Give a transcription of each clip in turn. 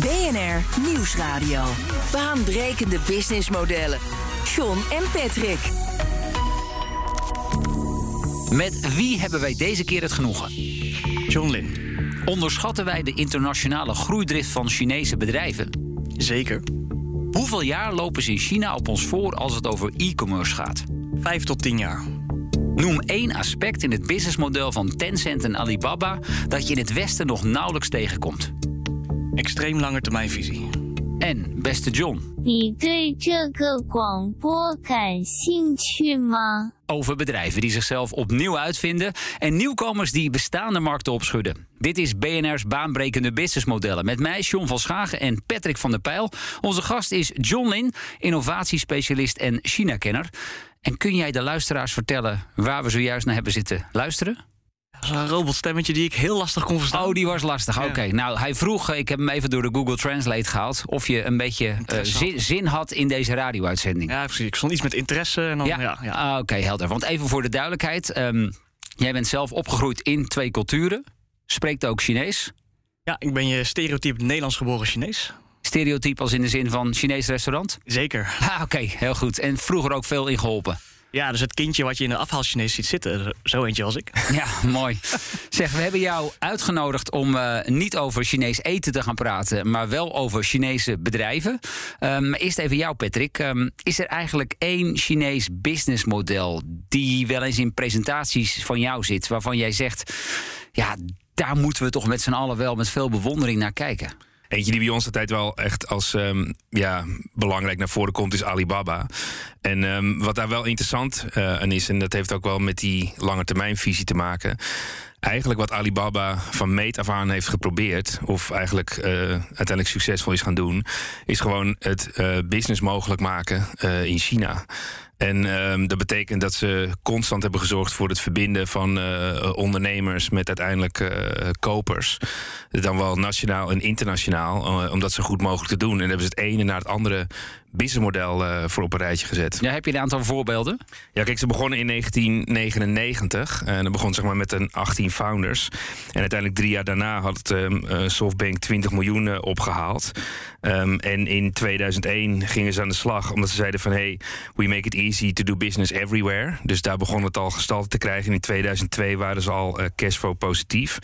BNR Nieuwsradio. Baanbrekende businessmodellen. John en Patrick. Met wie hebben wij deze keer het genoegen? John Lin. Onderschatten wij de internationale groeidrift van Chinese bedrijven? Zeker. Hoeveel jaar lopen ze in China op ons voor als het over e-commerce gaat? Vijf tot tien jaar. Noem één aspect in het businessmodel van Tencent en Alibaba dat je in het Westen nog nauwelijks tegenkomt. Extreem lange termijn visie. En, beste John. Over bedrijven die zichzelf opnieuw uitvinden en nieuwkomers die bestaande markten opschudden. Dit is BNR's baanbrekende businessmodellen. Met mij, John van Schagen en Patrick van der Pijl. Onze gast is John Lin, innovatiespecialist en China-kenner. En kun jij de luisteraars vertellen waar we zojuist naar hebben zitten luisteren? Dat is een robotstemmetje die ik heel lastig kon verstaan. Oh, die was lastig. Ja. Oké, nou, hij vroeg, eh, ik heb hem even door de Google Translate gehaald... of je een beetje eh, Interesse zin, had. zin had in deze radio-uitzending. Ja, precies. Ik stond iets met interesse en dan... Ja, ja, Ah, Oké, helder. Want even voor de duidelijkheid. ehm, jij bent zelf opgegroeid in twee culturen. Spreekt ook Chinees. Ja, ik ben je stereotype Nederlands geboren Chinees. Stereotype als in de zin van Chinees restaurant. Zeker. Ah, Oké, heel goed. En vroeger ook veel in geholpen. Ja, dus het kindje wat je in de afhaal Chinees ziet zitten, zo eentje als ik. Ja, mooi. Zeg, we hebben jou uitgenodigd om eh, niet over Chinees eten te gaan praten, maar wel over Chinese bedrijven. Ehm, eerst even jou, Patrick. Ehm, is er eigenlijk één Chinees businessmodel die wel eens in presentaties van jou zit, waarvan jij zegt, ja, daar moeten we toch met z'n allen wel met veel bewondering naar kijken? Eentje die bij ons altijd wel echt als ehm, ja, belangrijk naar voren komt, is Alibaba. En ehm, wat daar wel interessant eh, aan is, en dat heeft ook wel met die lange termijnvisie te maken. Eigenlijk wat Alibaba van meet af aan heeft geprobeerd, of eigenlijk eh, uiteindelijk succesvol is gaan doen, is gewoon het eh, business mogelijk maken in China. En ehm, dat betekent dat ze constant hebben gezorgd voor het verbinden van eh, ondernemers met uiteindelijk eh, kopers. Dan wel nationaal en internationaal, eh, om dat zo goed mogelijk te doen. En hebben ze het ene naar het andere businessmodel eh, voor op een rijtje gezet. Ja, heb je een aantal voorbeelden? Ja, kijk, ze begonnen in 1999. En dat begon zeg maar met een 18 founders. En uiteindelijk drie jaar daarna had het, ehm, eh, SoftBank 20 miljoen eh, opgehaald. Ehm, en in 2001 gingen ze aan de slag omdat ze zeiden van... hey, we make it easy to do business everywhere. Dus daar begon het al gestalte te krijgen. En in 2002 waren ze al eh, cashflow positief.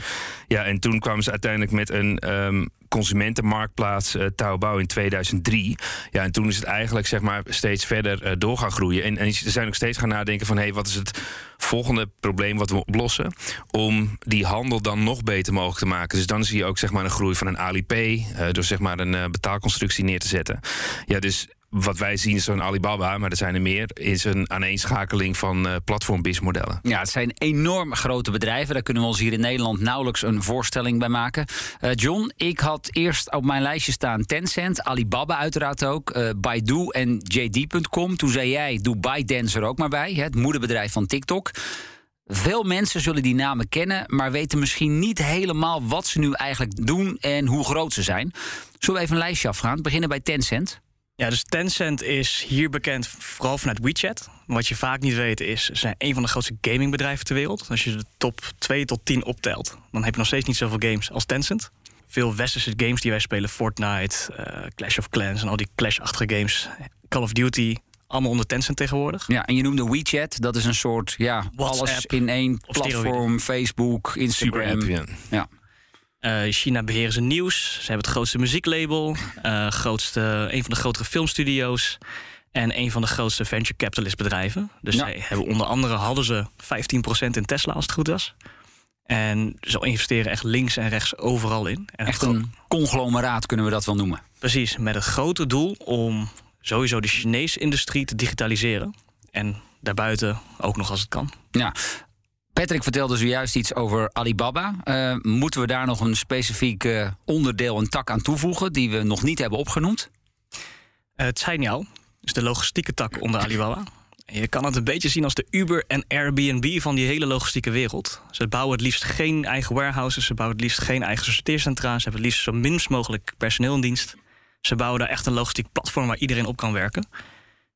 Ja, en toen kwamen ze uiteindelijk met een... ehm, consumentenmarktplaats uh, Taobao in 2003. Ja, en toen is het eigenlijk zeg maar steeds verder eh, door gaan groeien. En, en ze zijn ook steeds gaan nadenken van... hé, hey, wat is het volgende probleem wat we oplossen... om die handel dan nog beter mogelijk te maken. Dus dan zie je ook zeg maar een groei van een Alipay... eh, door zeg maar een betaalconstructie neer te zetten. Ja, dus wat wij zien zo'n Alibaba, maar er zijn er meer... is een aaneenschakeling van uh. Ja, het zijn enorm grote bedrijven. Daar kunnen we ons hier in Nederland nauwelijks een voorstelling bij maken. Uh, John, ik had eerst op mijn lijstje staan Tencent, Alibaba uiteraard ook, uh, Baidu en JD.com. Toen zei jij, doe ByteDance er ook maar bij, het moederbedrijf van TikTok. Veel mensen zullen die namen kennen, maar weten misschien niet helemaal wat ze nu eigenlijk doen en hoe groot ze zijn. Zullen we even een lijstje afgaan? Beginnen bij Tencent. Ja, dus Tencent is hier bekend vooral vanuit WeChat. Wat je vaak niet weet is, ze zijn een van de grootste gamingbedrijven ter wereld. Als je de top 2 tot 10 optelt, dan heb je nog steeds niet zoveel games als Tencent. Veel westerse games die wij spelen, Fortnite, uh, Clash of Clans en al die Clash-achtige games, Call of Duty, allemaal onder Tencent tegenwoordig. Ja, en je noemde WeChat, dat is een soort, ja, WhatsApp alles in één platform, Facebook, Instagram. App, ja. ja. Uh, China beheren ze nieuws. Ze hebben het grootste muzieklabel, uh, grootste, een van de grotere filmstudio's en een van de grootste venture capitalist bedrijven. Dus ja. zij hebben onder andere hadden ze 15% in Tesla als het goed was. En ze investeren echt links en rechts overal in. En echt een conglomeraat kunnen we dat wel noemen. Precies, met het grote doel om sowieso de Chinese industrie te digitaliseren. En daarbuiten ook nog als het kan. Ja, Patrick vertelde zojuist iets over Alibaba. Uh, moeten we daar nog een specifiek uh, onderdeel, een tak aan toevoegen... die we nog niet hebben opgenoemd? Uh, het zijn jou, dus de logistieke tak onder Alibaba. Je kan het een beetje zien als de Uber en Airbnb van die hele logistieke wereld. Ze bouwen het liefst geen eigen warehouses, ze bouwen het liefst geen eigen sorteercentra, ze hebben het liefst zo minst mogelijk personeel in dienst. Ze bouwen daar echt een logistiek platform waar iedereen op kan werken.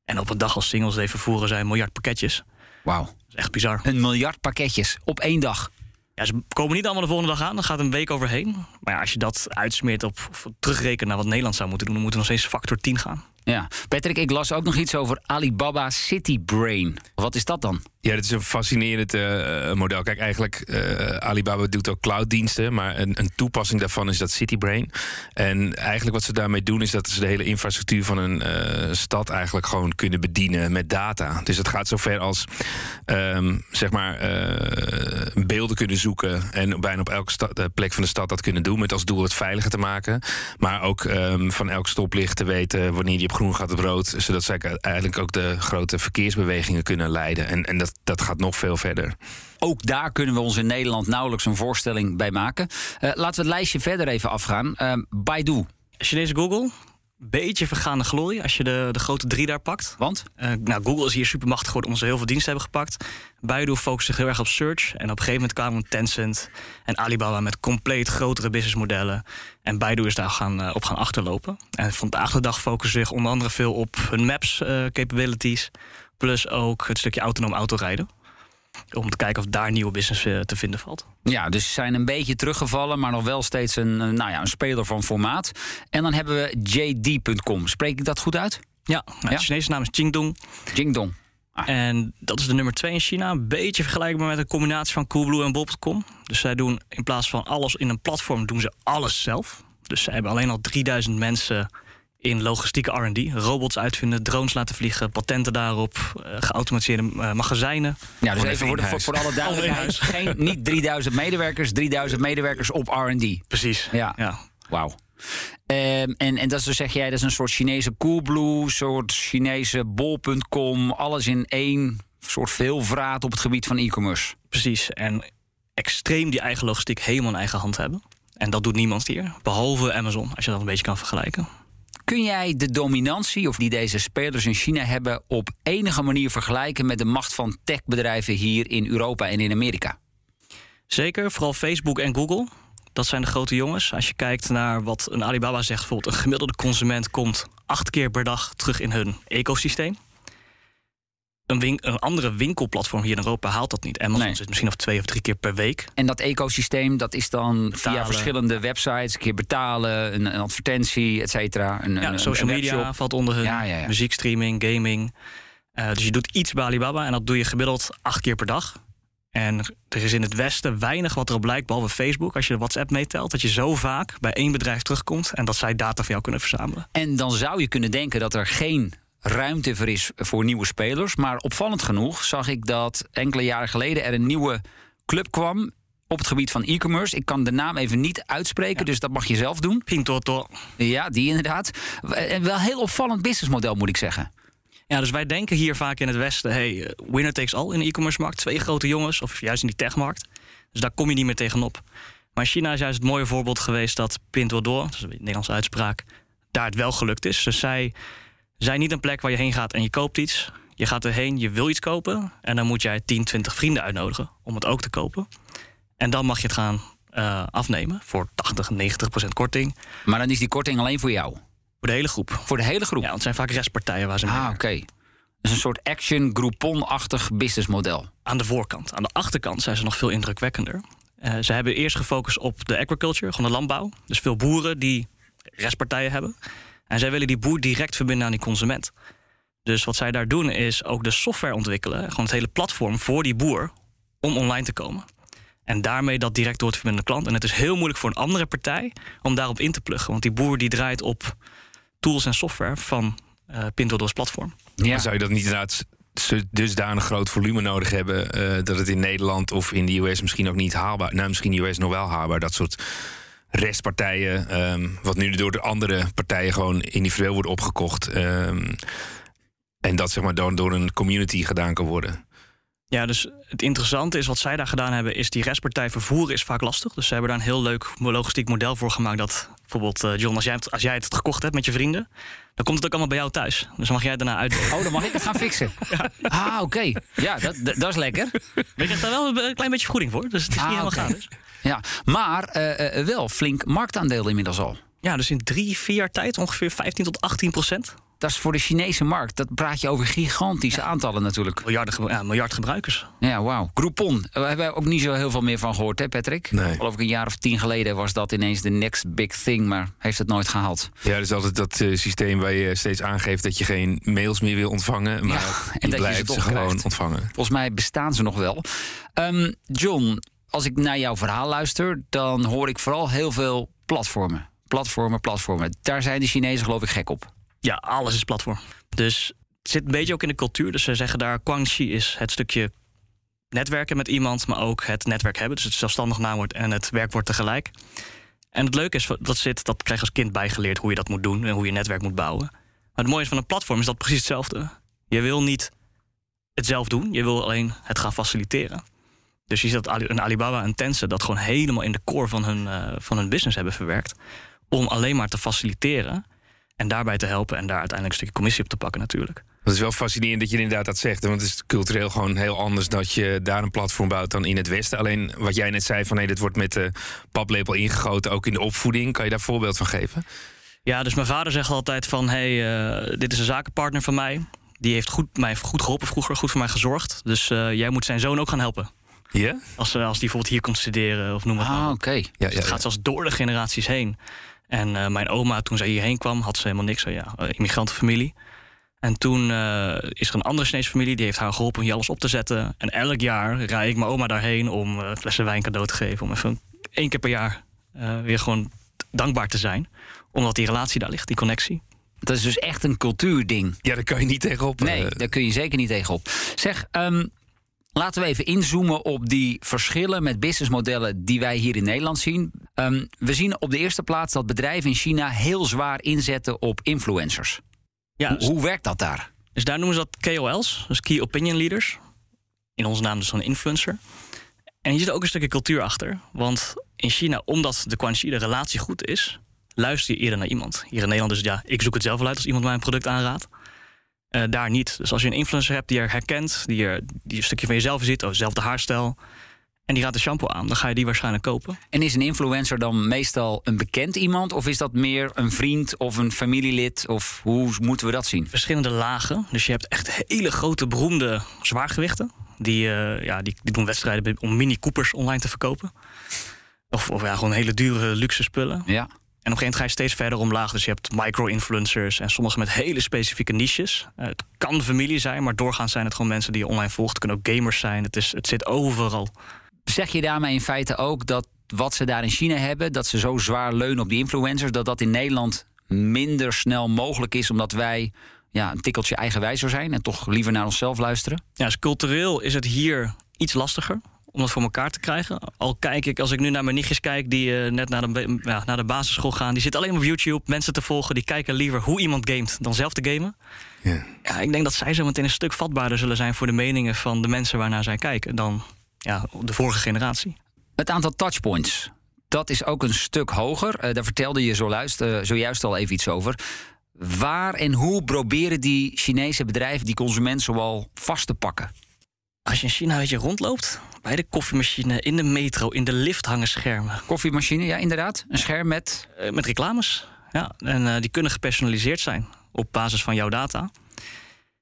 En op een dag als singles even voeren zij een miljard pakketjes. Wauw. Is echt bizar. Een miljard pakketjes op één dag. Ja, ze komen niet allemaal de volgende dag aan. Dan gaat een week overheen. Maar ja, als je dat uitsmeert op, of terugrekent naar wat Nederland zou moeten doen, dan moet er nog steeds factor 10 gaan. Ja, Patrick, ik las ook nog iets over Alibaba City Brain. Wat is dat dan? Ja, dat is een fascinerend uh, model. Kijk, eigenlijk, uh, Alibaba doet ook clouddiensten, maar een, een, toepassing daarvan is dat Citybrain. En eigenlijk wat ze daarmee doen, is dat ze de hele infrastructuur van een stad eigenlijk gewoon kunnen bedienen met data. Dus het gaat zover als um, zeg maar beelden kunnen zoeken en bijna op elke plek van de stad dat kunnen doen, met als doel het veiliger te maken. Maar ook um, van elk stoplicht te weten wanneer die op groen gaat op rood, zodat zij eigenlijk ook de grote verkeersbewegingen kunnen leiden. En, en dat dat gaat nog veel verder. Ook daar kunnen we ons in Nederland nauwelijks een voorstelling bij maken. Uh, laten we het lijstje verder even afgaan. Uh, Baidu. Chinese Google. Beetje vergaande glorie als je de, de grote drie daar pakt. Want? Uh, nou, Google is hier supermachtig geworden omdat ze heel veel diensten hebben gepakt. Baidu focust zich heel erg op search. En op een gegeven moment kwamen Tencent en Alibaba met compleet grotere businessmodellen. En Baidu is daar gaan, op gaan achterlopen. En vandaag de dag focussen zich onder andere veel op hun maps capabilities. Plus ook het stukje autonoom autorijden. Om te kijken of daar nieuwe business eh, te vinden valt. Ja, dus ze zijn een beetje teruggevallen, maar nog wel steeds een, nou ja, een speler van formaat. En dan hebben we JD.com. Spreek ik dat goed uit? Ja, nou, ja? de Chinese naam is Jingdong. Jingdong. Ah. En dat is de nummer 2 in China. Een beetje vergelijkbaar met een combinatie van Coolblue en Bob.com. Dus zij doen in plaats van alles in een platform, doen ze alles zelf. Dus zij hebben alleen al 3000 mensen in logistieke R&D. Robots uitvinden, drones laten vliegen, patenten daarop, uh, geautomatiseerde uh, magazijnen. Ja, dus even voor, de, voor, voor, alle duidelijkheid. Geen, niet 3000 medewerkers, 3000 medewerkers op R&D. Precies. Ja. ja. Wauw. Um, en, en dat is dus, zeg jij, dat is een soort Chinese Coolblue, soort Chinese bol.com, alles in één soort veelvraat op het gebied van e-commerce. Precies. En extreem die eigen logistiek helemaal in eigen hand hebben. En dat doet niemand hier, behalve Amazon, als je dat een beetje kan vergelijken. Kun jij de dominantie of die deze spelers in China hebben op enige manier vergelijken met de macht van techbedrijven hier in Europa en in Amerika? Zeker, vooral Facebook en Google. Dat zijn de grote jongens. Als je kijkt naar wat een Alibaba zegt, bijvoorbeeld een gemiddelde consument komt acht keer per dag terug in hun ecosysteem een, een, andere winkelplatform hier in Europa haalt dat niet. Amazon nee. zit misschien nog twee of drie keer per week. En dat ecosysteem, dat is dan via verschillende websites, een keer betalen, een, een advertentie, et cetera. Een, ja, een, social media valt onder hun, ja, ja, ja. muziekstreaming, gaming. Uh, dus je doet iets bij Alibaba en dat doe je gemiddeld acht keer per dag. En er is in het Westen weinig wat erop lijkt, behalve Facebook, als je WhatsApp meetelt, dat je zo vaak bij één bedrijf terugkomt en dat zij data van jou kunnen verzamelen. En dan zou je kunnen denken dat er geen ruimte voor is voor nieuwe spelers. Maar opvallend genoeg zag ik dat enkele jaren geleden er een nieuwe club kwam op het gebied van e-commerce. Ik kan de naam even niet uitspreken, dus dat mag je zelf doen. Pintoto. Ja, die inderdaad. En wel heel opvallend businessmodel, moet ik zeggen. Ja, dus wij denken hier vaak in het Westen... hey, eh, winner takes all in de e-commerce markt. Twee grote jongens, of juist in die techmarkt. Dus daar kom je niet meer tegenop. Maar China is juist het mooie voorbeeld geweest dat Pintodo... dat is een Nederlandse uitspraak, daar het wel gelukt is. Dus zij zijn niet een plek waar je heen gaat en je koopt iets. Je gaat erheen, je wil iets kopen. En dan moet jij 10, 20 vrienden uitnodigen om het ook te kopen. En dan mag je het gaan uh, afnemen voor 80, 90 procent korting. Maar dan is die korting alleen voor jou? Voor de hele groep. Voor de hele groep? Ja, want het zijn vaak restpartijen waar ze mee Ah, oké. Okay. Dus een soort action Groupon-achtig businessmodel. Aan de voorkant. Aan de achterkant zijn ze nog veel indrukwekkender. Uh, ze hebben eerst gefocust op de agriculture, gewoon de landbouw. Dus veel boeren die restpartijen hebben. En zij willen die boer direct verbinden aan die consument. Dus wat zij daar doen is ook de software ontwikkelen, gewoon het hele platform voor die boer om online te komen. En daarmee dat direct door te verbinden klant. En het is heel moeilijk voor een andere partij om daarop in te pluggen. Want die boer die draait op tools en software van uh, Pinto's platform. Ja. Zou je dat niet inderdaad dusdanig groot volume nodig hebben... Uh, dat het in Nederland of in de US misschien ook niet haalbaar... nou, misschien in de US nog wel haalbaar, dat soort restpartijen, um, wat nu door de andere partijen gewoon individueel wordt opgekocht. Um, en dat zeg maar door, door een community gedaan kan worden. Ja, dus het interessante is wat zij daar gedaan hebben, is die restpartij vervoeren is vaak lastig. Dus ze hebben daar een heel leuk logistiek model voor gemaakt. Dat bijvoorbeeld, eh, John, als jij, het, als jij het gekocht hebt met je vrienden, dan komt het ook allemaal bij jou thuis. Dus dan mag jij daarna uitdelen. Oh, dan mag ik het gaan fixen. Ah, oké. Ja, dat, dat, dat is lekker. Maar je krijgt daar wel een klein beetje vergoeding voor. Dus het is Ah, niet helemaal oké. gratis. Ja, maar eh, eh, wel flink marktaandeel inmiddels al. Ja, dus in drie, vier jaar tijd ongeveer 15 tot 18 procent. Dat is voor de Chinese markt. Dat praat je over gigantische aantallen natuurlijk. Miljarden, ja, miljard gebruikers. Ja, wauw. Groupon. Daar hebben we ook niet zo heel veel meer van gehoord, hè, Patrick? Nee. Geloof ik een jaar of tien geleden was dat ineens de next big thing, maar heeft het nooit gehaald. Ja, dus altijd dat eh, systeem waar je steeds aangeeft dat je geen mails meer wil ontvangen. Maar Ja, en je dat je ze blijft toch ze gewoon krijgt. ontvangen. Volgens mij bestaan ze nog wel. Ehm, John, als ik naar jouw verhaal luister, dan hoor ik vooral heel veel platformen. Platformen, platformen. Daar zijn de Chinezen geloof ik gek op. Ja, alles is platform. Dus het zit een beetje ook in de cultuur. Dus ze zeggen daar, Guangxi is het stukje netwerken met iemand, maar ook het netwerk hebben. Dus het zelfstandig naamwoord en het werkwoord tegelijk. En het leuke is, dat zit, dat krijg als kind bijgeleerd hoe je dat moet doen en hoe je netwerk moet bouwen. Maar het mooie is van een platform is dat precies hetzelfde. Je wil niet het zelf doen, je wil alleen het gaan faciliteren. Dus je ziet dat een Alibaba en Tencent dat gewoon helemaal in de core van hun, eh, van hun business hebben verwerkt. Om alleen maar te faciliteren en daarbij te helpen en daar uiteindelijk een stukje commissie op te pakken natuurlijk. Het is wel fascinerend dat je inderdaad dat zegt. Want het is cultureel gewoon heel anders dat je daar een platform bouwt dan in het Westen. Alleen wat jij net zei van nee, dit wordt met de paplepel ingegoten, ook in de opvoeding. Kan je daar een voorbeeld van geven? Ja, dus mijn vader zegt altijd van... hey, eh, dit is een zakenpartner van mij. Die heeft goed, mij goed geholpen vroeger, goed voor mij gezorgd. Dus eh, jij moet zijn zoon ook gaan helpen. Ja? Als, eh, als die bijvoorbeeld hier komt studeren of noem maar Ah, oké. Ja, ja, Dus het gaat zelfs door de generaties heen. En eh, mijn oma, toen zij hierheen kwam, had ze helemaal niks. Zo, ja, eh, immigrantenfamilie. En toen eh, is er een andere Chinese familie... die heeft haar geholpen om hier alles op te zetten. En elk jaar rijd ik mijn oma daarheen... om eh, flessen wijn cadeau te geven. Om even één keer per jaar eh, weer gewoon dankbaar te zijn. Omdat die relatie daar ligt, die connectie. Dat is dus echt een cultuurding. Ja, daar kan je niet tegenop. Nee, daar kun je zeker niet tegenop. Zeg, ehm, laten we even inzoomen op die verschillen met businessmodellen die wij hier in Nederland zien. Ehm, we zien op de eerste plaats dat bedrijven in China heel zwaar inzetten op influencers. Ja, Hoe, hoe werkt dat daar? Dus daar noemen ze dat KOL's, dus Key Opinion Leaders. In onze naam dus een influencer. En je zit ook een stukje cultuur achter. Want in China, omdat de Guanxi de relatie goed is, luister je eerder naar iemand. Hier in Nederland dus ja, ik zoek het zelf wel uit als iemand mij een product aanraadt. Eh, daar niet. Dus als je een influencer hebt die je herkent, die, er, die een stukje van jezelf ziet, of dezelfde haarstijl, en die raadt de shampoo aan, dan ga je die waarschijnlijk kopen. En is een influencer dan meestal een bekend iemand? Of is dat meer een vriend of een familielid? Of hoe moeten we dat zien? verschillende lagen. Dus je hebt echt hele grote, beroemde zwaargewichten. Die, eh, ja, die, die doen wedstrijden om mini Coopers online te verkopen. Of, of ja, gewoon hele dure luxe spullen. Ja. En op een gegeven moment ga je steeds verder omlaag. Dus je hebt micro-influencers en sommige met hele specifieke niches. Eh, het kan familie zijn, maar doorgaans zijn het gewoon mensen die je online volgt. Het kunnen ook gamers zijn. Het, is, het zit overal. Zeg je daarmee in feite ook dat wat ze daar in China hebben, dat ze zo zwaar leunen op die influencers, dat dat in Nederland minder snel mogelijk is, omdat wij ja, een tikkeltje eigenwijzer zijn en toch liever naar onszelf luisteren? Ja, dus cultureel is het hier iets lastiger om dat voor elkaar te krijgen. Al kijk ik, als ik nu naar mijn nichtjes kijk... die eh, net naar de, ja, naar de basisschool gaan... die zitten alleen maar op YouTube mensen te volgen... die kijken liever hoe iemand gamet dan zelf te gamen. Ja. Ja, ik denk dat zij zo meteen een stuk vatbaarder zullen zijn... voor de meningen van de mensen waarnaar zij kijken... dan ja, de vorige generatie. Het aantal touchpoints, dat is ook een stuk hoger. Eh, daar vertelde je zojuist, eh, zojuist al even iets over. Waar en hoe proberen die Chinese bedrijven die consument zoal vast te pakken? Als je in China weet je, rondloopt... bij de koffiemachine, in de metro, in de lift hangen schermen... Koffiemachine, ja inderdaad. Een scherm met Eh, met reclames. Ja, en eh, die kunnen gepersonaliseerd zijn op basis van jouw data.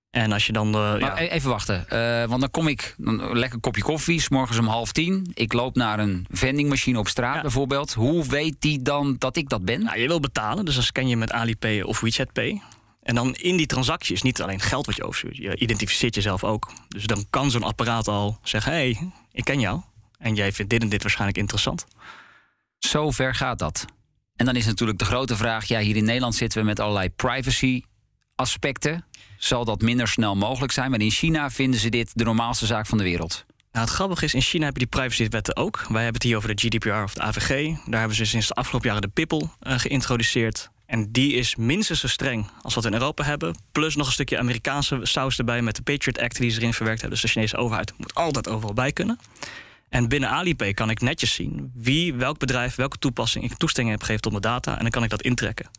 En als je dan. ja, e- even wachten, eh, want dan kom ik, dan lekker kopje koffie, s morgens om half tien. Ik loop naar een vendingmachine op straat Ja. bijvoorbeeld. Hoe weet die dan dat ik dat ben? nou, je wil betalen, dus dan scan je met Alipay of WeChat Pay. En dan in die transactie is niet alleen geld wat je overstuurt, je identificeert jezelf ook. Dus dan kan zo'n apparaat al zeggen: hé, hey, ik ken jou. En jij vindt dit en dit waarschijnlijk interessant. Zo ver gaat dat. En dan is natuurlijk de grote vraag, ja, hier in Nederland zitten we met allerlei privacy aspecten. Zal dat minder snel mogelijk zijn? Maar in China vinden ze dit de normaalste zaak van de wereld. Nou, het grappige is, in China heb je die privacywetten ook. Wij hebben het hier over de GDPR of de AVG. Daar hebben ze sinds de afgelopen jaren de PIPPEL eh, geïntroduceerd. En die is minstens zo streng als wat we in Europa hebben. Plus nog een stukje Amerikaanse saus erbij met de Patriot Act die ze erin verwerkt hebben. Dus de Chinese overheid moet altijd overal bij kunnen. En binnen Alipay kan ik netjes zien wie, welk bedrijf, welke toepassing ik toestemming heb gegeven tot mijn data. En dan kan ik dat intrekken.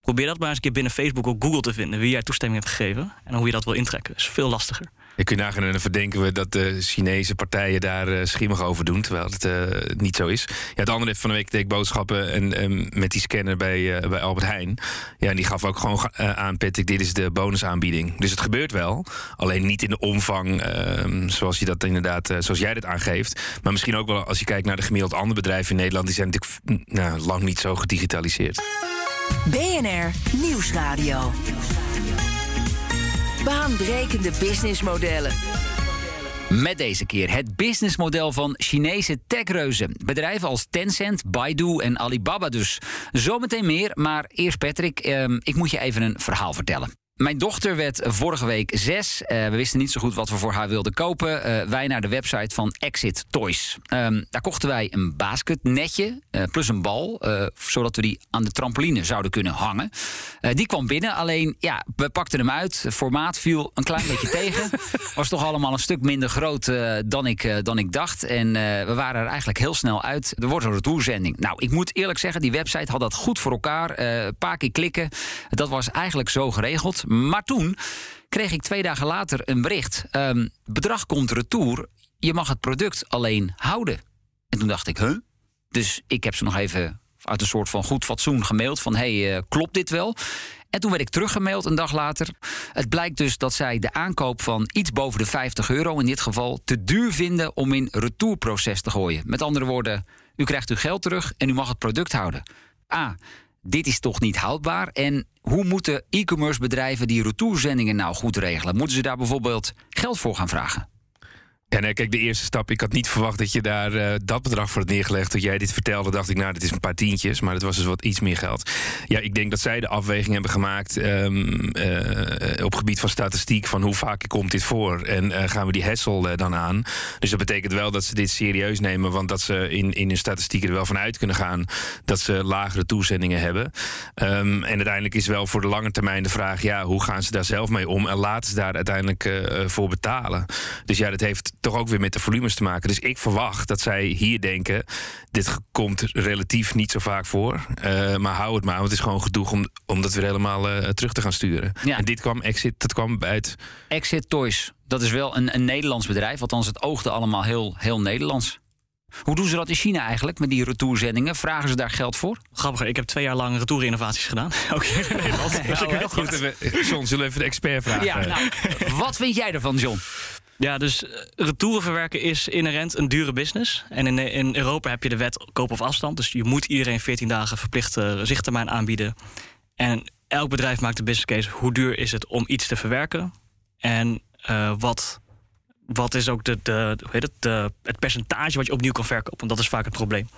Probeer dat maar eens een keer binnen Facebook of Google te vinden wie jij toestemming hebt gegeven. En hoe je dat wil intrekken. Dat is veel lastiger. Je kunt nagaan en dan verdenken we dat de Chinese partijen daar uh, schimmig over doen, terwijl het uh, niet zo is. Ja, de andere van de week deed ik boodschappen en, um, met die scanner bij, uh, bij Albert Heijn. Ja, en die gaf ook gewoon aan, Patrick, dit is de bonusaanbieding. Dus het gebeurt wel, alleen niet in de omvang ehm, zoals je dat inderdaad, zoals jij dat aangeeft. Maar misschien ook wel als je kijkt naar de gemiddeld andere bedrijven in Nederland, die zijn natuurlijk nou, lang niet zo gedigitaliseerd. BNR Nieuwsradio. Baanbrekende businessmodellen. Met deze keer het businessmodel van Chinese techreuzen. Bedrijven als Tencent, Baidu en Alibaba dus. Zometeen meer, maar eerst Patrick, eh, ik moet je even een verhaal vertellen. Mijn dochter werd vorige week zes. Uh, we wisten niet zo goed wat we voor haar wilden kopen. Uh, wij naar de website van Exit Toys. Um, daar kochten wij een basketnetje uh, plus een bal, zodat we die aan de trampoline zouden kunnen hangen. die kwam binnen, alleen ja, we pakten hem uit. Het formaat viel een klein beetje tegen. Was toch allemaal een stuk minder groot dan, ik, dan ik dacht. En we waren er eigenlijk heel snel uit. Er wordt een retourzending. Nou, ik moet eerlijk zeggen, die website had dat goed voor elkaar. Een paar keer klikken. Dat was eigenlijk zo geregeld. Maar toen kreeg ik twee dagen later een bericht. Um, bedrag komt retour. Je mag het product alleen houden. En toen dacht ik, huh? Dus ik heb ze nog even uit een soort van goed fatsoen gemaild van... hey, uh, klopt dit wel? En toen werd ik teruggemaild een dag later. Het blijkt dus dat zij de aankoop van iets boven de 50 euro... in dit geval te duur vinden om in retourproces te gooien. Met andere woorden, u krijgt uw geld terug en u mag het product houden. A, dit is toch niet houdbaar? En hoe moeten e-commerce bedrijven die retourzendingen nou goed regelen? Moeten ze daar bijvoorbeeld geld voor gaan vragen? Ja, nee, kijk, de eerste stap. Ik had niet verwacht dat je daar uh, dat bedrag voor had neergelegd. Toen jij dit vertelde, dacht ik, nou, dit is een paar tientjes. Maar het was dus wat iets meer geld. Ja, ik denk dat zij de afweging hebben gemaakt. Um, uh, op gebied van statistiek. van hoe vaak komt dit voor. En uh, gaan we die hessel dan aan. Dus dat betekent wel dat ze dit serieus nemen. Want dat ze in, in hun statistieken er wel van uit kunnen gaan. dat ze lagere toezendingen hebben. Um, en uiteindelijk is wel voor de lange termijn de vraag. ja, hoe gaan ze daar zelf mee om? En laten ze daar uiteindelijk voor betalen. Dus ja, dat heeft toch ook weer met de volumes te maken. Dus ik verwacht dat zij hier denken: dit komt relatief niet zo vaak voor. Uh, maar hou het maar, want het is gewoon gedoeg om, om dat weer helemaal uh, terug te gaan sturen. Ja. En dit kwam Exit, dat kwam uit. Exit Toys. Dat is wel een, een Nederlands bedrijf, althans het oogde allemaal heel, heel Nederlands. Hoe doen ze dat in China eigenlijk met die retourzendingen? Vragen ze daar geld voor? Grappig, ik heb twee jaar lang retourinnovaties gedaan. Ook in Nederland. Dus ik weet goed. John, zullen we even de expert vragen? Ja, nou, wat vind jij ervan, John? Ja, dus eh, retouren verwerken is inherent een dure business. En in, in Europa heb je de wet koop of afstand. Dus je moet iedereen 14 dagen verplicht uh, zichttermijn aanbieden. En elk bedrijf maakt de business case. Hoe duur is het om iets te verwerken? En wat, wat is ook de, de, hoe heet het, het percentage wat je opnieuw kan verkopen? Want dat is vaak het probleem.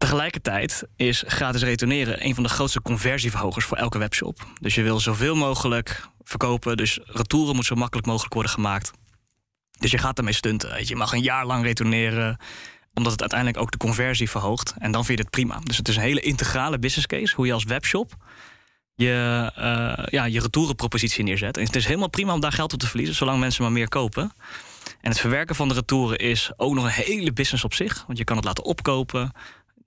Tegelijkertijd is gratis retourneren een van de grootste conversieverhogers voor elke webshop. Dus je wil zoveel mogelijk verkopen. Dus retouren moet zo makkelijk mogelijk worden gemaakt. Dus je gaat ermee stunten. Je. mag een jaar lang retourneren omdat het uiteindelijk ook de conversie verhoogt. En dan vind je het prima. Dus het is een hele integrale business case. Hoe je als webshop je, uh, ja, je retourenpropositie neerzet. En het is helemaal prima om daar geld op te verliezen, zolang mensen maar meer kopen. En het verwerken van de retouren is ook nog een hele business op zich. Want je kan het laten opkopen.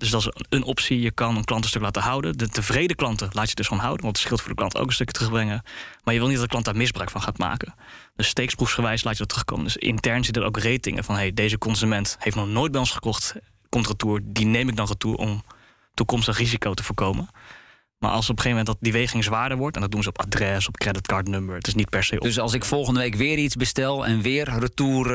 Dus dat is een optie. Je kan een klant een stuk laten houden. De tevreden klanten laat je dus gewoon houden. Want het scheelt voor de klant ook een stukje terugbrengen. Maar je wil niet dat de klant daar misbruik van gaat maken. Dus steeksproefsgewijs laat je dat terugkomen. Dus intern zitten er ook ratingen van... hey, deze consument heeft nog nooit bij ons gekocht. Komt retour, die neem ik dan retour om toekomstig risico te voorkomen. Maar als op een gegeven moment dat die weging zwaarder wordt... en dat doen ze op adres, op creditcardnummer... het is niet per se... Op. Dus als ik volgende week weer iets bestel en weer retour... Uh,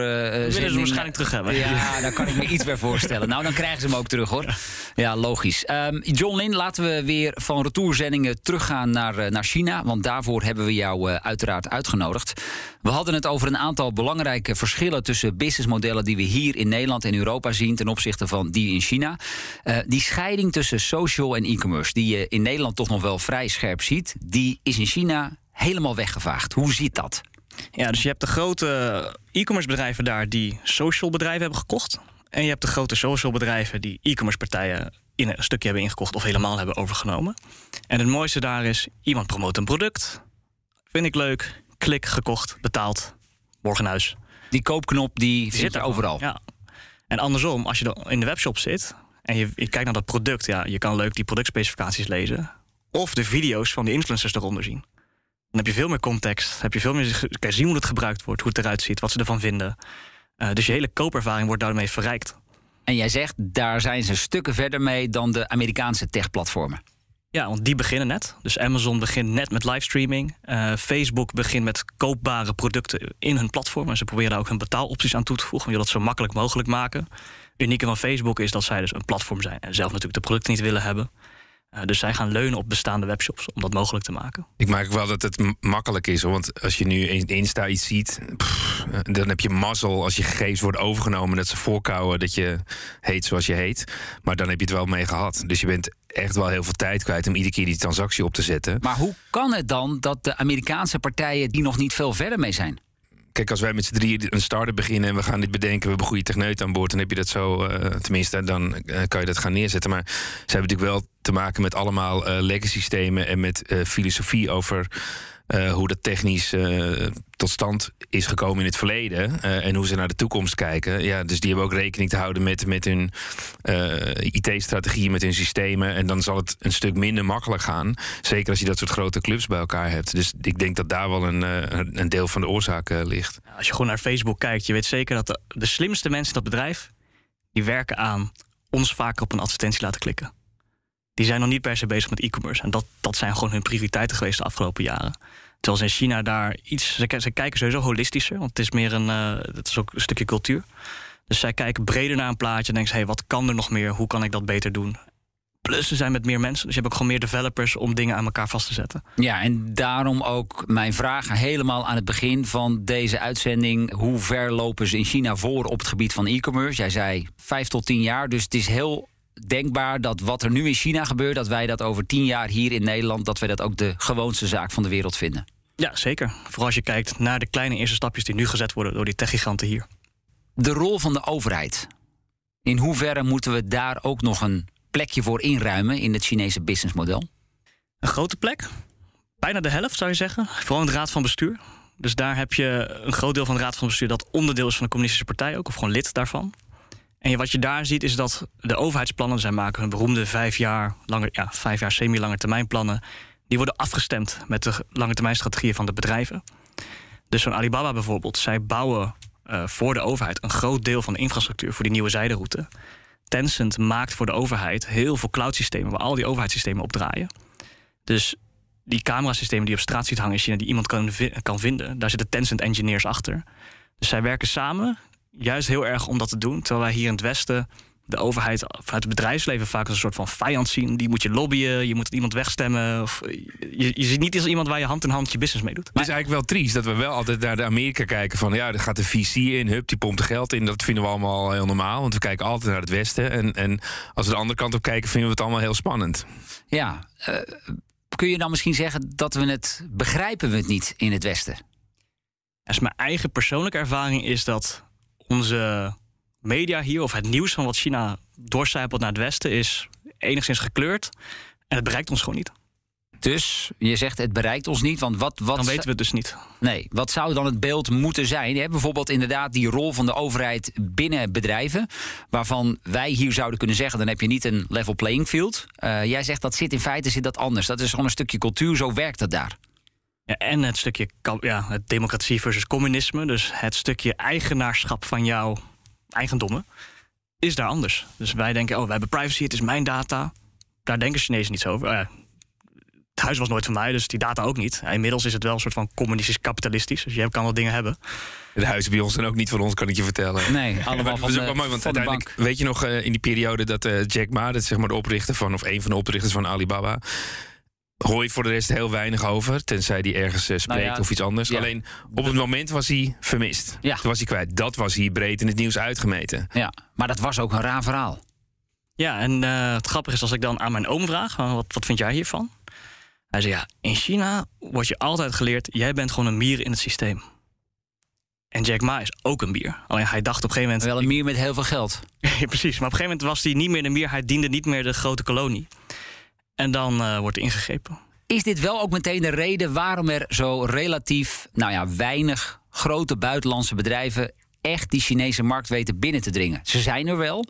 willen ze waarschijnlijk terug hebben. Ja, daar kan ik me iets bij voorstellen. Nou, dan krijgen ze hem ook terug, hoor. Ja, logisch. Um, John Lin, laten we weer van retourzendingen teruggaan naar, uh, naar China... want daarvoor hebben we jou uh, uiteraard uitgenodigd. We hadden het over een aantal belangrijke verschillen... tussen businessmodellen die we hier in Nederland en Europa zien... ten opzichte van die in China. die scheiding tussen social en e-commerce... die je in Nederland toch nog wel vrij scherp ziet, die is in China helemaal weggevaagd. Hoe ziet dat? Ja, dus je hebt de grote e-commerce bedrijven daar die social bedrijven hebben gekocht. En je hebt de grote social bedrijven die e-commerce partijen in een stukje hebben ingekocht of helemaal hebben overgenomen. En het mooiste daar is, iemand promoot een product. Vind ik leuk, klik, gekocht, betaald, morgen huis. Die koopknop die, die zit er overal. Ja. En andersom, als je dan in de webshop zit en je, je kijkt naar dat product, ja, je kan leuk die productspecificaties lezen. Of de video's van de influencers eronder zien. Dan heb je veel meer context, heb je veel meer kan zien hoe het gebruikt wordt, hoe het eruit ziet, wat ze ervan vinden. Eh, dus je hele koopervaring wordt daarmee verrijkt. En jij zegt, daar zijn ze stukken verder mee dan de Amerikaanse techplatformen. Ja, want die beginnen net. Dus Amazon begint net met livestreaming. Eh, Facebook begint met koopbare producten in hun platform. En ze proberen daar ook hun betaalopties aan toe te voegen. Je dat zo makkelijk mogelijk maken. Het unieke van Facebook is dat zij dus een platform zijn en zelf natuurlijk de producten niet willen hebben. Uh, dus zij gaan leunen op bestaande webshops om dat mogelijk te maken. Ik maak wel dat het makkelijk is. Hoor. Want als je nu in Insta iets ziet, pff, dan heb je mazzel als je gegevens worden overgenomen. Dat ze voorkouwen dat je heet zoals je heet. Maar dan heb je het wel mee gehad. Dus je bent echt wel heel veel tijd kwijt om iedere keer die transactie op te zetten. Maar hoe kan het dan dat de Amerikaanse partijen die nog niet veel verder mee zijn? Kijk, als wij met z'n drie een start-up beginnen en we gaan dit bedenken, we hebben goede techneut aan boord, dan heb je dat zo, uh, tenminste, dan uh, kan je dat gaan neerzetten. Maar ze hebben natuurlijk wel te maken met allemaal uh, legacy systemen en met filosofie over uh, hoe dat technisch uh, tot stand is gekomen in het verleden. Uh, en hoe ze naar de toekomst kijken. Ja, dus die hebben ook rekening te houden met, met hun IT-strategieën, met hun systemen. En dan zal het een stuk minder makkelijk gaan. Zeker als je dat soort grote clubs bij elkaar hebt. Dus ik denk dat daar wel een, een deel van de oorzaak ligt. Als je gewoon naar Facebook kijkt, je weet zeker dat de, de slimste mensen in dat bedrijf. die werken aan ons vaker op een advertentie laten klikken die zijn nog niet per se bezig met e-commerce. En dat, dat zijn gewoon hun prioriteiten geweest de afgelopen jaren. Terwijl ze in China daar iets. Ze, ze kijken sowieso holistischer, want het is meer een. Uh, het is ook een stukje cultuur. Dus zij kijken breder naar een plaatje en denken: hé, hey, wat kan er nog meer? Hoe kan ik dat beter doen? Plus, ze zijn met meer mensen. Dus je hebt ook gewoon meer developers om dingen aan elkaar vast te zetten. Ja, en daarom ook mijn vraag helemaal aan het begin van deze uitzending. Hoe ver lopen ze in China voor op het gebied van e-commerce? Jij zei vijf tot tien jaar. Dus het is heel denkbaar dat wat er nu in China gebeurt, dat wij dat over tien jaar hier in Nederland, dat wij dat ook de gewoonste zaak van de wereld vinden. Ja, zeker. Vooral als je kijkt naar de kleine eerste stapjes die nu gezet worden door die techgiganten hier. De rol van de overheid. In hoeverre moeten we daar ook nog een plekje voor inruimen in het Chinese businessmodel? Een grote plek. Bijna de helft zou je zeggen. Vooral in de raad van bestuur. Dus daar heb je een groot deel van de raad van bestuur dat onderdeel is van de communistische partij ook, of gewoon lid daarvan. En wat je daar ziet is dat de overheidsplannen, zij maken hun beroemde vijf jaar, langer, ja, vijf jaar semi-lange termijnplannen, die worden afgestemd met de lange termijn strategieën van de bedrijven. Dus zo'n Alibaba bijvoorbeeld, zij bouwen uh, voor de overheid een groot deel van de infrastructuur voor die nieuwe zijderoute. Tencent maakt voor de overheid heel veel cloud-systemen waar al die overheidssystemen op draaien. Dus die camerasystemen die op straat ziet hangen in China, die iemand kan, kan vinden, daar zitten Tencent engineers achter. Dus zij werken samen juist heel erg om dat te doen. Terwijl wij hier in het Westen de overheid vanuit het bedrijfsleven vaak als een soort van vijand zien. Die moet je lobbyen, je moet iemand wegstemmen. Of je, je ziet niet als iemand waar je hand in hand je business mee doet. Maar het is eigenlijk wel triest dat we wel altijd naar de Amerika kijken van ja, er gaat de VC in, hup, die pompt er geld in. Dat vinden we allemaal heel normaal, want we kijken altijd naar het Westen. En, en als we de andere kant op kijken, vinden we het allemaal heel spannend. Ja, uh, kun je dan misschien zeggen dat we het begrijpen we het niet in het Westen? Als mijn eigen persoonlijke ervaring is dat onze media hier, of het nieuws van wat China doorcijpelt naar het Westen, is enigszins gekleurd. En het bereikt ons gewoon niet. Dus je zegt het bereikt ons niet, want wat... wat dan weten we het dus niet. Nee, wat zou dan het beeld moeten zijn? Je hebt bijvoorbeeld inderdaad die rol van de overheid binnen bedrijven... waarvan wij hier zouden kunnen zeggen... dan heb je niet een level playing field. Uh, jij zegt dat zit in feite zit dat anders. Dat is gewoon een stukje cultuur, zo werkt het daar. Ja, en het stukje ja, het democratie versus communisme, dus het stukje eigenaarschap van jouw eigendommen, is daar anders. Dus wij denken, oh, wij hebben privacy, het is mijn data. Daar denken Chinezen niet zo over. Uh, het huis was nooit van mij, dus die data ook niet. inmiddels is het wel een soort van communistisch kapitalistisch. Dus je kan wel dingen hebben. De huizen bij ons zijn ook niet van ons, kan ik je vertellen. Nee, allemaal van, de, mooi, want uiteindelijk, Weet je nog uh, in die periode dat uh, Jack Ma, dat zeg maar de oprichter van, of een van de oprichters van Alibaba, hoor je voor de rest heel weinig over. Tenzij hij ergens uh, spreekt nou of iets anders. Alleen op het moment was hij vermist. Ja. Toen was hij kwijt. Dat was hier breed in het nieuws uitgemeten. Ja, maar dat was ook een raar verhaal. Ja, en uh, het grappige is als ik dan aan mijn oom vraag: wat, wat vind jij hiervan? Hij zei ja, in China wordt je altijd geleerd: jij bent gewoon een mier in het systeem. En Jack Ma is ook een bier. Alleen hij dacht op een gegeven moment... Wel een bier met heel veel geld. ja, precies. Maar op een gegeven moment was hij niet meer de bier. Hij diende niet meer de grote kolonie. En dan uh, wordt ingegrepen. Is dit wel ook meteen de reden waarom er zo relatief nou ja, weinig grote buitenlandse bedrijven echt die Chinese markt weten binnen te dringen? Ze zijn er wel,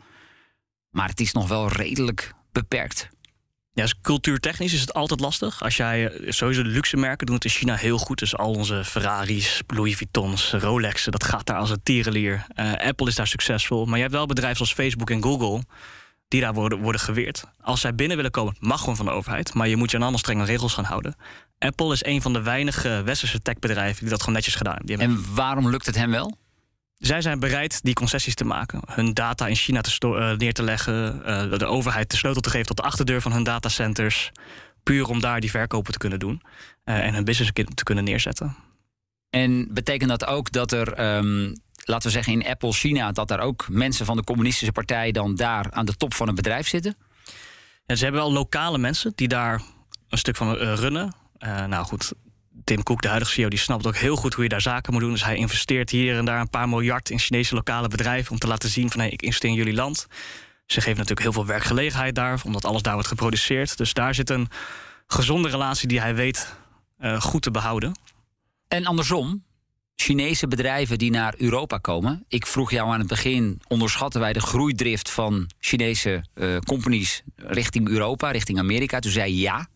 maar het is nog wel redelijk beperkt. Ja, dus cultuurtechnisch is het altijd lastig. Als jij eh, sowieso de luxe merken doen het in China heel goed. Dus al onze Ferraris, Louis Vuittons, Rolexen, dat gaat daar als een tierenlier. Uh, Apple is daar succesvol. Maar je hebt wel bedrijven zoals Facebook en Google die daar worden, worden geweerd. Als zij binnen willen komen, mag gewoon van de overheid. Maar je moet je aan allemaal strenge regels gaan houden. Apple is een van de weinige westerse techbedrijven die dat gewoon netjes gedaan hebben. En waarom lukt het hen wel? Zij zijn bereid die concessies te maken. Hun data in China te uh, neer te leggen. Uh, de overheid de sleutel te geven tot de achterdeur van hun datacenters. Puur om daar die verkopen te kunnen doen. Uh, en hun business te kunnen neerzetten. En betekent dat ook dat er, um, laten we zeggen in Apple China... dat daar ook mensen van de communistische partij... dan daar aan de top van het bedrijf zitten? Ja, ze hebben wel lokale mensen die daar een stuk van runnen. nou goed, Tim Cook, de huidige CEO, die snapt ook heel goed hoe je daar zaken moet doen. Dus hij investeert hier en daar een paar miljard in Chinese lokale bedrijven om te laten zien van hey, ik investeer in jullie land. Ze geven natuurlijk heel veel werkgelegenheid daar, omdat alles daar wordt geproduceerd. Dus daar zit een gezonde relatie die hij weet uh, goed te behouden. En andersom, Chinese bedrijven die naar Europa komen. Ik vroeg jou aan het begin: onderschatten wij de groeidrift van Chinese uh, companies richting Europa, richting Amerika? Toen zei ja.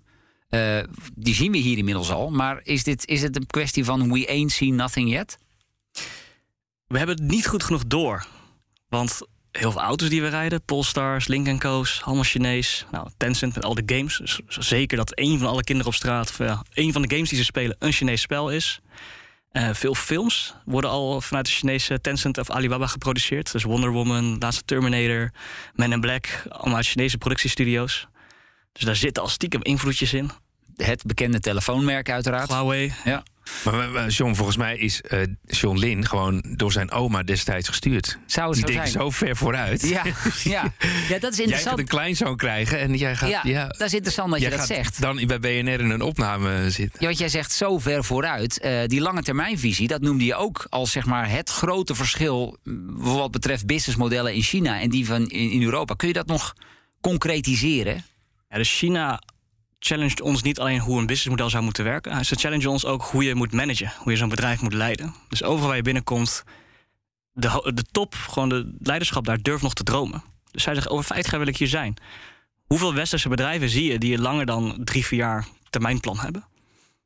Uh, die zien we hier inmiddels al. Maar is, dit, is het een kwestie van we ain't seen nothing yet? We hebben het niet goed genoeg door. Want heel veel auto's die we rijden, Polestars, Link Co's, allemaal Chinees. Nou, Tencent met al de games. Zeker dat één van alle kinderen op straat, of ja, één van de games die ze spelen, een Chinees spel is. Uh, veel films worden al vanuit de Chinese Tencent of Alibaba geproduceerd. Dus Wonder Woman, laatste Terminator, Men in Black, allemaal uit Chinese productiestudio's. Dus daar zitten al stiekem invloedjes in het bekende telefoonmerk uiteraard. Huawei. Ja. Maar, John, volgens mij is uh, John Lin gewoon door zijn oma destijds gestuurd. Zou het Die zo denkt zijn? zo ver vooruit. Ja, ja. ja, dat is Jij interessant. gaat een kleinzoon krijgen en jij gaat... ja, Ja, dat is interessant dat je jij dat gaat zegt. dan bij BNR in een opname zitten. Ja, wat jij zegt zo ver vooruit. Eh, die lange termijnvisie, dat noemde je ook als zeg maar, het grote verschil... mm, wat betreft businessmodellen in China en die van in, in Europa. Kun je dat nog concretiseren? Ja, dus China challenged ons niet alleen hoe een businessmodel zou moeten werken. Ze challengen ons ook hoe je moet managen, hoe je zo'n bedrijf moet leiden. Dus overal waar je binnenkomt, de, de top, gewoon de leiderschap daar durft nog te dromen. Dus zij zeggen, over vijf jaar wil ik hier zijn. Hoeveel westerse bedrijven zie je die langer dan drie, vier jaar termijnplan hebben?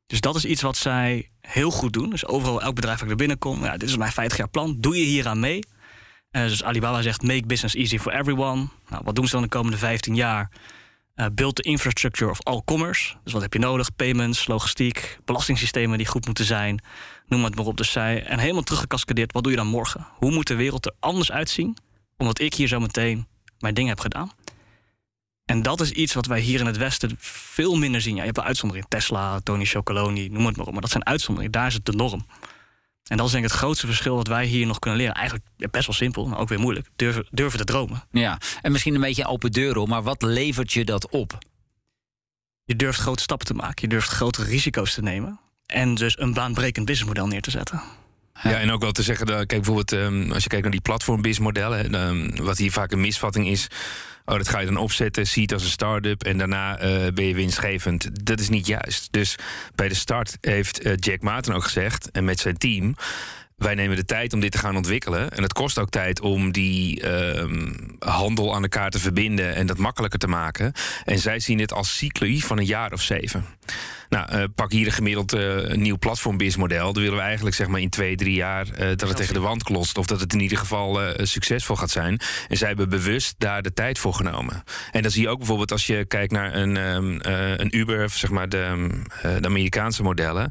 Dus dat is iets wat zij heel goed doen. Dus overal, elk bedrijf waar ik er binnenkom, ja, dit is mijn 50 jaar plan. Doe je hier aan mee? Eh, dus Alibaba zegt, make business easy for everyone. Nou, wat doen ze dan de komende 15 jaar? Uh, build the infrastructure of all commerce. Dus wat heb je nodig? Payments, logistiek, belastingssystemen die goed moeten zijn. Noem het maar op. Dus zij, en helemaal teruggecascadeerd, wat doe je dan morgen? Hoe moet de wereld er anders uitzien? Omdat ik hier zo meteen mijn ding heb gedaan. En dat is iets wat wij hier in het Westen veel minder zien. Je hebt wel uitzonderingen. Tesla, Tony Chocoloni, noem het maar op. Maar dat zijn uitzonderingen. Daar is het de norm. En dat is denk ik het grootste verschil wat wij hier nog kunnen leren. Eigenlijk best wel simpel, maar ook weer moeilijk. Durven, durven te dromen. Ja, en misschien een beetje open deuren, maar wat levert je dat op? Je durft grote stappen te maken. Je durft grotere risico's te nemen. En dus een baanbrekend businessmodel neer te zetten. Ja, en ook wel te zeggen, dat, kijk bijvoorbeeld um, als je kijkt naar die platform-businessmodellen, um, wat hier vaak een misvatting is. Oh, dat ga je dan opzetten, zie het als een start-up en daarna uh, ben je winstgevend. Dat is niet juist. Dus bij de start heeft uh, Jack Maarten ook gezegd, en met zijn team. Wij nemen de tijd om dit te gaan ontwikkelen. En het kost ook tijd om die uh, handel aan elkaar te verbinden en dat makkelijker te maken. En zij zien het als cycli van een jaar of zeven. Nou, uh, pak hier een gemiddeld uh, nieuw platform-businessmodel. Dan willen we eigenlijk zeg maar in twee, drie jaar uh, dat het tegen de wand klotst. Of dat het in ieder geval succesvol gaat zijn. En zij hebben bewust daar de tijd voor genomen. En dan zie je ook bijvoorbeeld als je kijkt naar een, um, een Uber, of zeg maar de, de Amerikaanse modellen.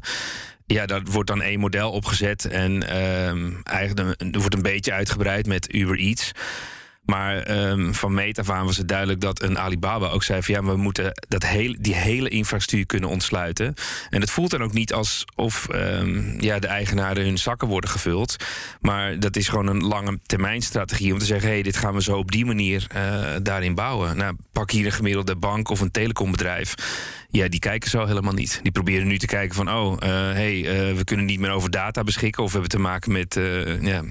Ja, daar wordt dan één model opgezet en um, eigenlijk er wordt een beetje uitgebreid met Uber Eats. Maar um, van meet af aan was het duidelijk dat een Alibaba ook zei van ja, we moeten dat hele, die hele infrastructuur kunnen ontsluiten. En het voelt dan ook niet alsof um, ja, de eigenaren hun zakken worden gevuld. Maar dat is gewoon een lange termijn strategie om te zeggen, hé, hey, dit gaan we zo op die manier uh, daarin bouwen. Nou, pak hier een gemiddelde bank of een telecombedrijf. Ja, die kijken zo helemaal niet. Die proberen nu te kijken van, oh, uh, hey, uh, we kunnen niet meer over data beschikken... of we hebben te maken met uh, ja,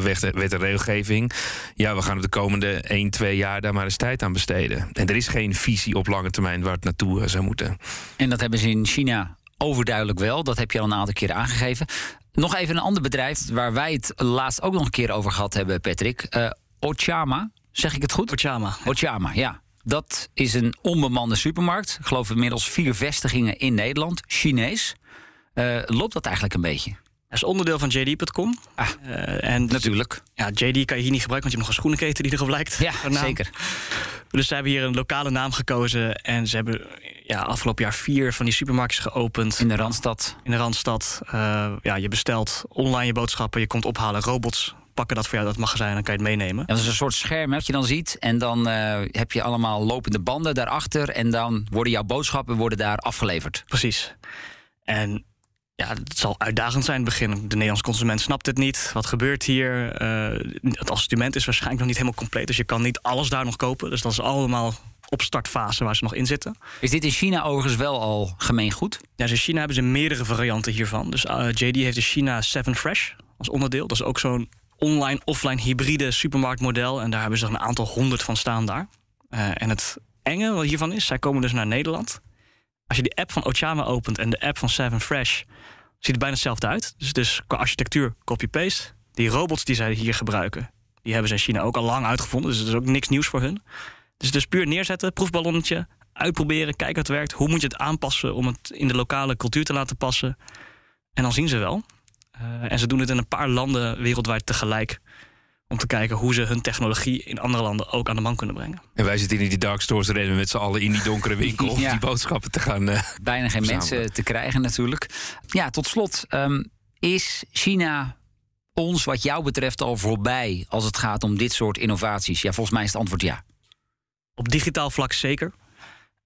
wet, wet en regelgeving. Ja, we gaan de komende 1, 2 jaar daar maar eens tijd aan besteden. En er is geen visie op lange termijn waar het naartoe zou moeten. En dat hebben ze in China overduidelijk wel. Dat heb je al een aantal keer aangegeven. Nog even een ander bedrijf waar wij het laatst ook nog een keer over gehad hebben, Patrick. Ochama, zeg ik het goed? Ochama. Ochama, ja. Dat is een onbemande supermarkt. Ik geloof inmiddels vier vestigingen in Nederland. Chinees. Uh, loopt dat eigenlijk een beetje? Dat is onderdeel van JD.com. Ah, uh, en natuurlijk. Ja, JD kan je hier niet gebruiken, want je hebt nog een schoenenketen die erop lijkt. Ja, zeker. Dus ze hebben hier een lokale naam gekozen. En ze hebben ja, afgelopen jaar vier van die supermarkten geopend. In de Randstad. In de Randstad. Uh, ja, je bestelt online je boodschappen, je komt ophalen. Robots pakken dat voor jou, dat magazijn, dan kan je het meenemen. Ja, dat is een soort scherm dat je dan ziet. En dan uh, heb je allemaal lopende banden daarachter. En dan worden jouw boodschappen worden daar afgeleverd. Precies. En ja, het zal uitdagend zijn in het begin. De Nederlandse consument snapt het niet. Wat gebeurt hier? Uh, het assortiment is waarschijnlijk nog niet helemaal compleet. Dus je kan niet alles daar nog kopen. Dus dat is allemaal opstartfase waar ze nog in zitten. Is dit in China overigens wel al gemeengoed? Ja, dus in China hebben ze meerdere varianten hiervan. Dus uh, JD heeft de China 7 Fresh als onderdeel. Dat is ook zo'n online-offline hybride supermarktmodel. En daar hebben ze een aantal honderd van staan daar. Uh, en het enge wat hiervan is, zij komen dus naar Nederland. Als je de app van Ochama opent en de app van Seven Fresh, ziet het bijna hetzelfde uit. Dus, dus qua architectuur copy-paste. Die robots die zij hier gebruiken, die hebben ze in China ook al lang uitgevonden. Dus het is ook niks nieuws voor hun. Dus dus puur neerzetten, proefballonnetje, uitproberen, kijken wat het werkt. Hoe moet je het aanpassen om het in de lokale cultuur te laten passen? En dan zien ze wel. Uh, en ze doen het in een paar landen wereldwijd tegelijk. Om te kijken hoe ze hun technologie in andere landen ook aan de man kunnen brengen. En wij zitten in die dark stores rennen met z'n allen in die donkere winkel om die boodschappen te gaan. Uh, Bijna geen mensen te krijgen natuurlijk. Ja, tot slot. Um, is China ons wat jou betreft al voorbij als het gaat om dit soort innovaties? Ja, volgens mij is het antwoord ja. Op digitaal vlak zeker.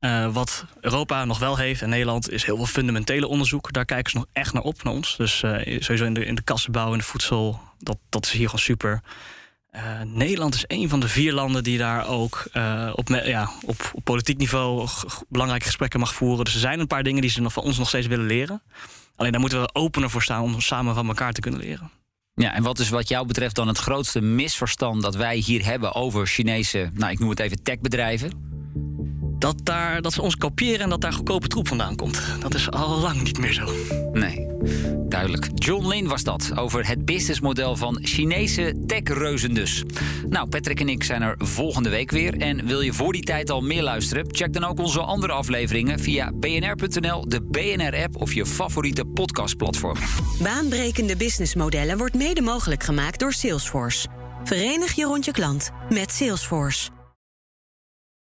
Uh, wat Europa nog wel heeft en Nederland is heel veel fundamentele onderzoek. Daar kijken ze nog echt naar op, naar ons. Dus uh, sowieso in de, in de kassenbouw en de voedsel, dat, dat is hier gewoon super. Uh, Nederland is een van de vier landen die daar ook op, ja, op, op, politiek niveau belangrijke gesprekken mag voeren. Dus er zijn een paar dingen die ze nog van ons nog steeds willen leren. Alleen daar moeten we opener voor staan om samen van elkaar te kunnen leren. Ja, en wat is wat jou betreft dan het grootste misverstand dat wij hier hebben over Chinese, nou ik noem het even techbedrijven? Dat, daar, dat ze ons kopiëren en dat daar goedkope troep vandaan komt. Dat is al lang niet meer zo. Nee, duidelijk. John Lin was dat over het businessmodel van Chinese techreuzen dus. Nou, Patrick en ik zijn er volgende week weer. En wil je voor die tijd al meer luisteren? Check dan ook onze andere afleveringen via bnr.nl, de BNR-app of je favoriete podcastplatform. Baanbrekende businessmodellen wordt mede mogelijk gemaakt door Salesforce. Verenig je rond je klant met Salesforce.